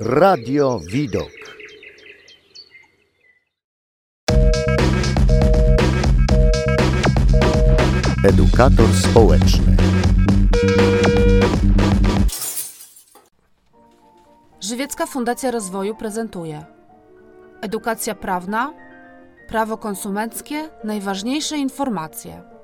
Radio Widok. Edukator społeczny. Żywiecka Fundacja Rozwoju prezentuje Edukacja prawna, prawo konsumenckie, najważniejsze informacje.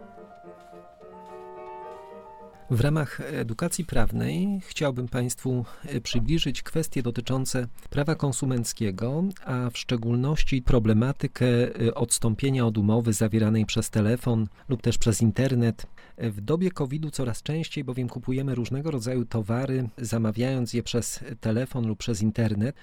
W ramach edukacji prawnej chciałbym Państwu e, przybliżyć kwestie dotyczące prawa konsumenckiego, a w szczególności problematykę e, odstąpienia od umowy zawieranej przez telefon lub też przez internet. W dobie COVID-u coraz częściej bowiem kupujemy różnego rodzaju towary, zamawiając je przez telefon lub przez internet.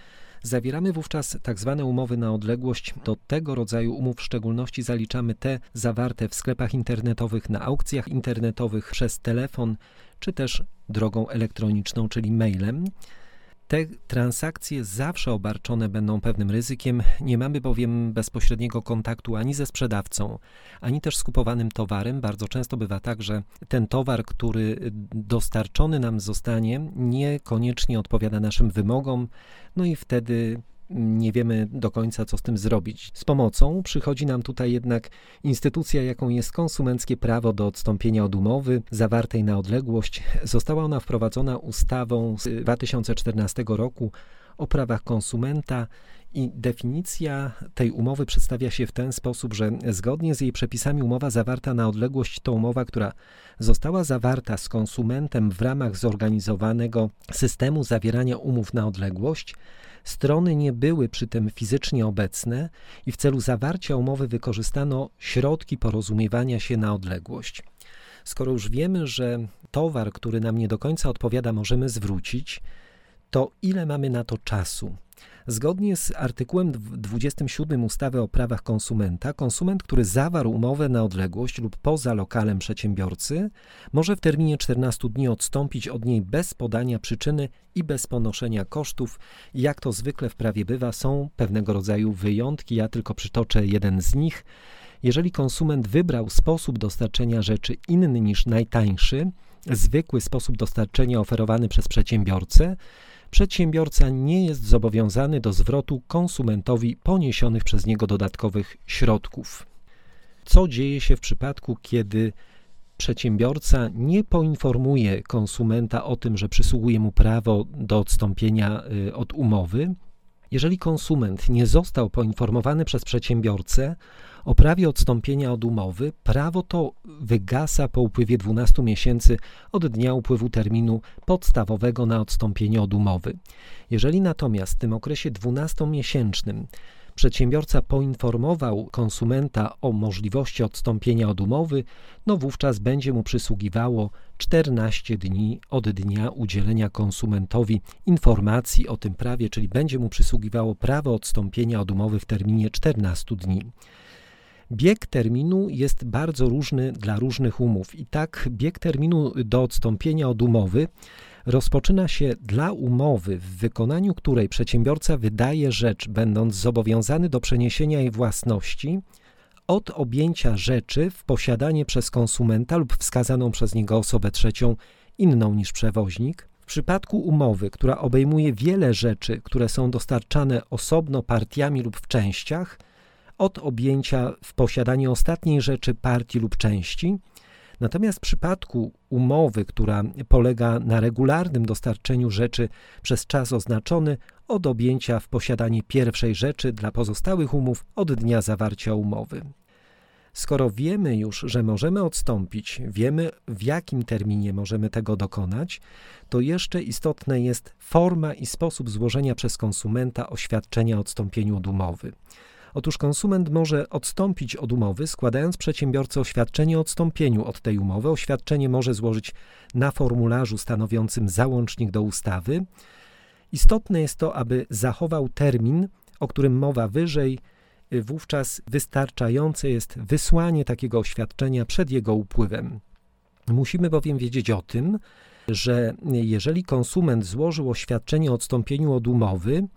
Zawieramy wówczas tak zwane umowy na odległość. Do tego rodzaju umów w szczególności zaliczamy te zawarte w sklepach internetowych, na aukcjach internetowych, przez telefon, czy też drogą elektroniczną, czyli mailem. Te transakcje zawsze obarczone będą pewnym ryzykiem, nie mamy bowiem bezpośredniego kontaktu ani ze sprzedawcą, ani też z kupowanym towarem. Bardzo często bywa tak, że ten towar, który dostarczony nam zostanie, niekoniecznie odpowiada naszym wymogom, no i wtedy nie wiemy do końca, co z tym zrobić. Z pomocą przychodzi nam tutaj jednak instytucja, jaką jest konsumenckie prawo do odstąpienia od umowy zawartej na odległość. Została ona wprowadzona ustawą z 2014 roku o prawach konsumenta i definicja tej umowy przedstawia się w ten sposób, że zgodnie z jej przepisami umowa zawarta na odległość to umowa, która została zawarta z konsumentem w ramach zorganizowanego systemu zawierania umów na odległość, Strony nie były przy tym fizycznie obecne i w celu zawarcia umowy wykorzystano środki porozumiewania się na odległość. Skoro już wiemy, że towar, który nam nie do końca odpowiada, możemy zwrócić, to ile mamy na to czasu? Zgodnie z artykułem 27 ustawy o prawach konsumenta, konsument, który zawarł umowę na odległość lub poza lokalem przedsiębiorcy, może w terminie 14 dni odstąpić od niej bez podania przyczyny i bez ponoszenia kosztów. Jak to zwykle w prawie bywa, są pewnego rodzaju wyjątki, ja tylko przytoczę jeden z nich. Jeżeli konsument wybrał sposób dostarczenia rzeczy inny niż najtańszy, zwykły sposób dostarczenia oferowany przez przedsiębiorcę, przedsiębiorca nie jest zobowiązany do zwrotu konsumentowi poniesionych przez niego dodatkowych środków. Co dzieje się w przypadku, kiedy przedsiębiorca nie poinformuje konsumenta o tym, że przysługuje mu prawo do odstąpienia y, od umowy? Jeżeli konsument nie został poinformowany przez przedsiębiorcę o prawie odstąpienia od umowy, prawo to wygasa po upływie 12 miesięcy od dnia upływu terminu podstawowego na odstąpienie od umowy. Jeżeli natomiast w tym okresie 12-miesięcznym przedsiębiorca poinformował konsumenta o możliwości odstąpienia od umowy, no wówczas będzie mu przysługiwało 14 dni od dnia udzielenia konsumentowi informacji o tym prawie, czyli będzie mu przysługiwało prawo odstąpienia od umowy w terminie 14 dni. Bieg terminu jest bardzo różny dla różnych umów i tak bieg terminu do odstąpienia od umowy rozpoczyna się dla umowy, w wykonaniu której przedsiębiorca wydaje rzecz, będąc zobowiązany do przeniesienia jej własności, od objęcia rzeczy w posiadanie przez konsumenta lub wskazaną przez niego osobę trzecią inną niż przewoźnik. W przypadku umowy, która obejmuje wiele rzeczy, które są dostarczane osobno partiami lub w częściach, od objęcia w posiadanie ostatniej rzeczy partii lub części. Natomiast w przypadku umowy, która polega na regularnym dostarczeniu rzeczy przez czas oznaczony, od objęcia w posiadanie pierwszej rzeczy dla pozostałych umów od dnia zawarcia umowy. Skoro wiemy już, że możemy odstąpić, wiemy w jakim terminie możemy tego dokonać, to jeszcze istotne jest forma i sposób złożenia przez konsumenta oświadczenia o odstąpieniu od umowy. Otóż konsument może odstąpić od umowy, składając przedsiębiorcy oświadczenie o odstąpieniu od tej umowy. Oświadczenie może złożyć na formularzu stanowiącym załącznik do ustawy. Istotne jest to, aby zachował termin, o którym mowa wyżej, wówczas wystarczające jest wysłanie takiego oświadczenia przed jego upływem. Musimy bowiem wiedzieć o tym, że jeżeli konsument złożył oświadczenie o odstąpieniu od umowy,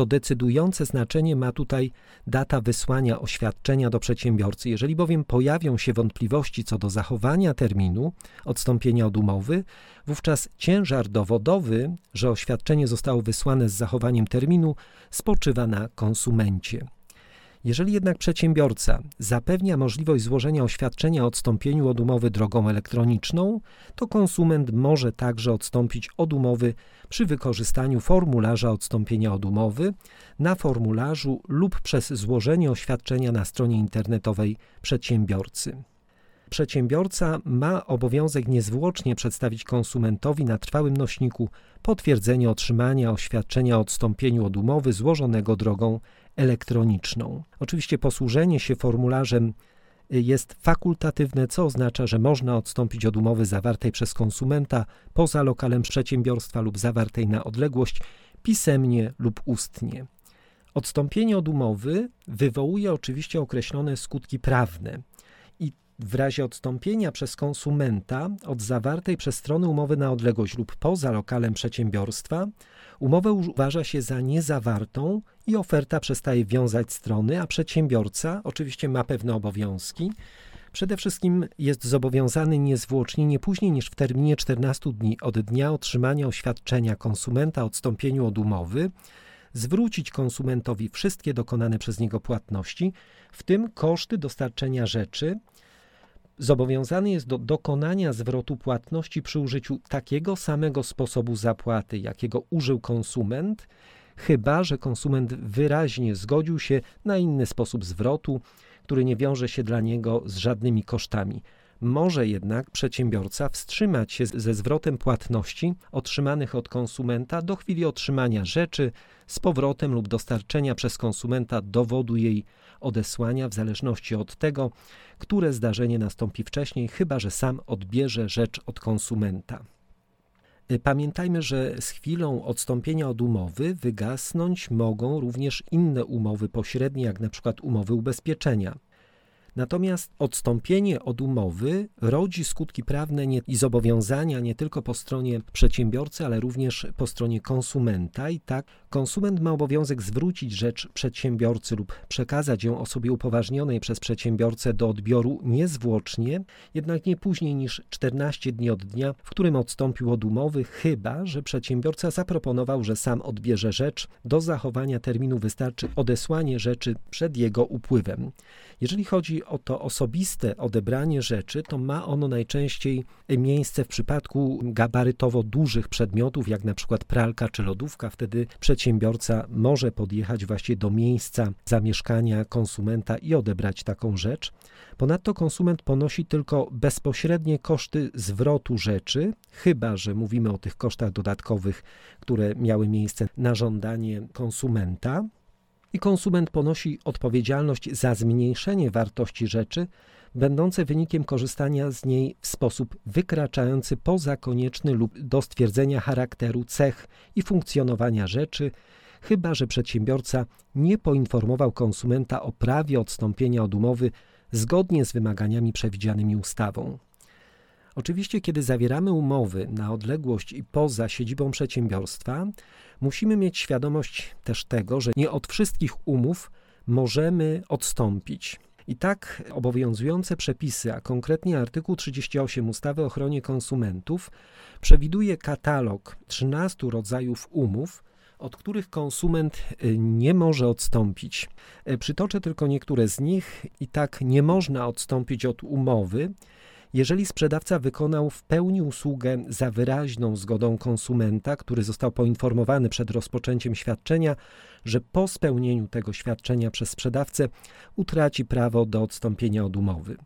to decydujące znaczenie ma tutaj data wysłania oświadczenia do przedsiębiorcy. Jeżeli bowiem pojawią się wątpliwości co do zachowania terminu odstąpienia od umowy, wówczas ciężar dowodowy, że oświadczenie zostało wysłane z zachowaniem terminu, spoczywa na konsumencie. Jeżeli jednak przedsiębiorca zapewnia możliwość złożenia oświadczenia o odstąpieniu od umowy drogą elektroniczną, to konsument może także odstąpić od umowy przy wykorzystaniu formularza odstąpienia od umowy na formularzu lub przez złożenie oświadczenia na stronie internetowej przedsiębiorcy. Przedsiębiorca ma obowiązek niezwłocznie przedstawić konsumentowi na trwałym nośniku potwierdzenie otrzymania oświadczenia o odstąpieniu od umowy złożonego drogą elektroniczną. Oczywiście posłużenie się formularzem jest fakultatywne, co oznacza, że można odstąpić od umowy zawartej przez konsumenta poza lokalem przedsiębiorstwa lub zawartej na odległość pisemnie lub ustnie. Odstąpienie od umowy wywołuje oczywiście określone skutki prawne w razie odstąpienia przez konsumenta od zawartej przez strony umowy na odległość lub poza lokalem przedsiębiorstwa, umowę uważa się za niezawartą i oferta przestaje wiązać strony, a przedsiębiorca oczywiście ma pewne obowiązki. Przede wszystkim jest zobowiązany niezwłocznie, nie później niż w terminie 14 dni od dnia otrzymania oświadczenia konsumenta o odstąpieniu od umowy, zwrócić konsumentowi wszystkie dokonane przez niego płatności, w tym koszty dostarczenia rzeczy, zobowiązany jest do dokonania zwrotu płatności przy użyciu takiego samego sposobu zapłaty, jakiego użył konsument, chyba że konsument wyraźnie zgodził się na inny sposób zwrotu, który nie wiąże się dla niego z żadnymi kosztami. Może jednak przedsiębiorca wstrzymać się ze zwrotem płatności otrzymanych od konsumenta do chwili otrzymania rzeczy z powrotem lub dostarczenia przez konsumenta dowodu jej odesłania, w zależności od tego, które zdarzenie nastąpi wcześniej, chyba że sam odbierze rzecz od konsumenta. Y, pamiętajmy, że z chwilą odstąpienia od umowy wygasnąć mogą również inne umowy pośrednie, jak na przykład umowy ubezpieczenia. Natomiast odstąpienie od umowy rodzi skutki prawne nie, i zobowiązania nie tylko po stronie przedsiębiorcy, ale również po stronie konsumenta. I tak konsument ma obowiązek zwrócić rzecz przedsiębiorcy lub przekazać ją osobie upoważnionej przez przedsiębiorcę do odbioru niezwłocznie, jednak nie później niż 14 dni od dnia, w którym odstąpił od umowy, chyba że przedsiębiorca zaproponował, że sam odbierze rzecz. Do zachowania terminu wystarczy odesłanie rzeczy przed jego upływem. Jeżeli chodzi o to osobiste odebranie rzeczy, to ma ono najczęściej miejsce w przypadku gabarytowo dużych przedmiotów, jak na przykład pralka czy lodówka. Wtedy przedsiębiorca może podjechać właśnie do miejsca zamieszkania konsumenta i odebrać taką rzecz. Ponadto konsument ponosi tylko bezpośrednie koszty zwrotu rzeczy, chyba że mówimy o tych kosztach dodatkowych, które miały miejsce na żądanie konsumenta i konsument ponosi odpowiedzialność za zmniejszenie wartości rzeczy, będące wynikiem korzystania z niej w sposób wykraczający poza konieczny lub do stwierdzenia charakteru, cech i funkcjonowania rzeczy, chyba że przedsiębiorca nie poinformował konsumenta o prawie odstąpienia od umowy zgodnie z wymaganiami przewidzianymi ustawą. Oczywiście, kiedy zawieramy umowy na odległość i poza siedzibą przedsiębiorstwa, musimy mieć świadomość też tego, że nie od wszystkich umów możemy odstąpić. I tak obowiązujące przepisy, a konkretnie artykuł 38 ustawy o ochronie konsumentów, przewiduje katalog 13 rodzajów umów, od których konsument y, nie może odstąpić. Y, przytoczę tylko niektóre z nich. I tak nie można odstąpić od umowy, jeżeli sprzedawca wykonał w pełni usługę za wyraźną zgodą konsumenta, który został poinformowany przed rozpoczęciem świadczenia, że po spełnieniu tego świadczenia przez sprzedawcę utraci prawo do odstąpienia od umowy.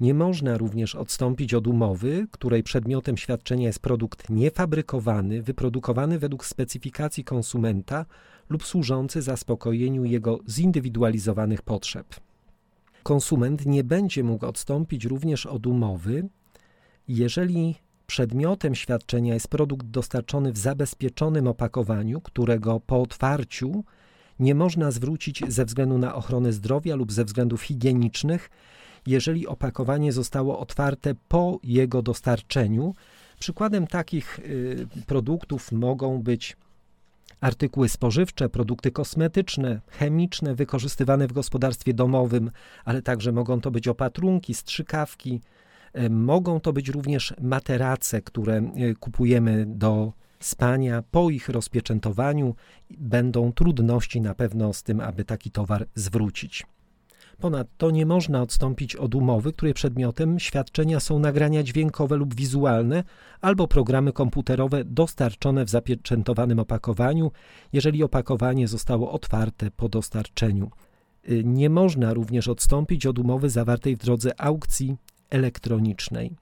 Nie można również odstąpić od umowy, której przedmiotem świadczenia jest produkt niefabrykowany, wyprodukowany według specyfikacji konsumenta lub służący zaspokojeniu jego zindywidualizowanych potrzeb. Konsument nie będzie mógł odstąpić również od umowy, jeżeli przedmiotem świadczenia jest produkt dostarczony w zabezpieczonym opakowaniu, którego po otwarciu nie można zwrócić ze względu na ochronę zdrowia lub ze względów higienicznych, jeżeli opakowanie zostało otwarte po jego dostarczeniu. Przykładem takich y, produktów mogą być artykuły spożywcze, produkty kosmetyczne, chemiczne, wykorzystywane w gospodarstwie domowym, ale także mogą to być opatrunki, strzykawki, e, mogą to być również materace, które e, kupujemy do spania. Po ich rozpieczętowaniu będą trudności na pewno z tym, aby taki towar zwrócić. Ponadto nie można odstąpić od umowy, której przedmiotem świadczenia są nagrania dźwiękowe lub wizualne albo programy komputerowe dostarczone w zapieczętowanym opakowaniu, jeżeli opakowanie zostało otwarte po dostarczeniu. Y, nie można również odstąpić od umowy zawartej w drodze aukcji elektronicznej.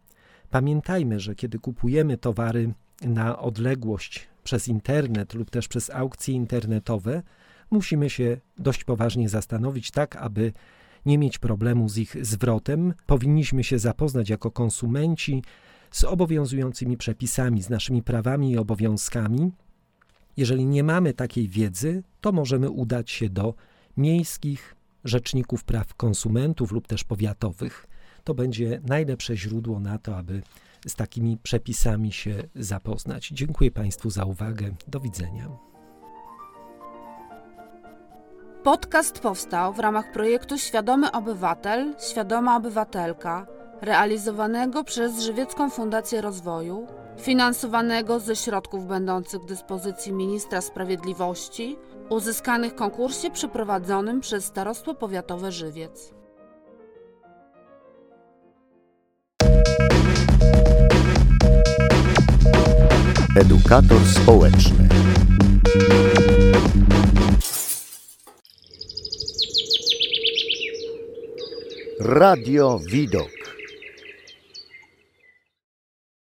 Pamiętajmy, że kiedy kupujemy towary na odległość przez internet lub też przez aukcje internetowe, musimy się dość poważnie zastanowić, tak aby nie mieć problemu z ich zwrotem. Powinniśmy się zapoznać jako konsumenci z obowiązującymi przepisami, z naszymi prawami i obowiązkami. Jeżeli nie mamy takiej wiedzy, to możemy udać się do miejskich rzeczników praw konsumentów lub też powiatowych. To będzie najlepsze źródło na to, aby z takimi przepisami się zapoznać. Dziękuję Państwu za uwagę. Do widzenia. Podcast powstał w ramach projektu Świadomy Obywatel, Świadoma Obywatelka, realizowanego przez Żywiecką Fundację Rozwoju, finansowanego ze środków będących w dyspozycji Ministra Sprawiedliwości, uzyskanych w konkursie przeprowadzonym przez Starostwo Powiatowe Żywiec. Edukator społeczny. Radio Widok.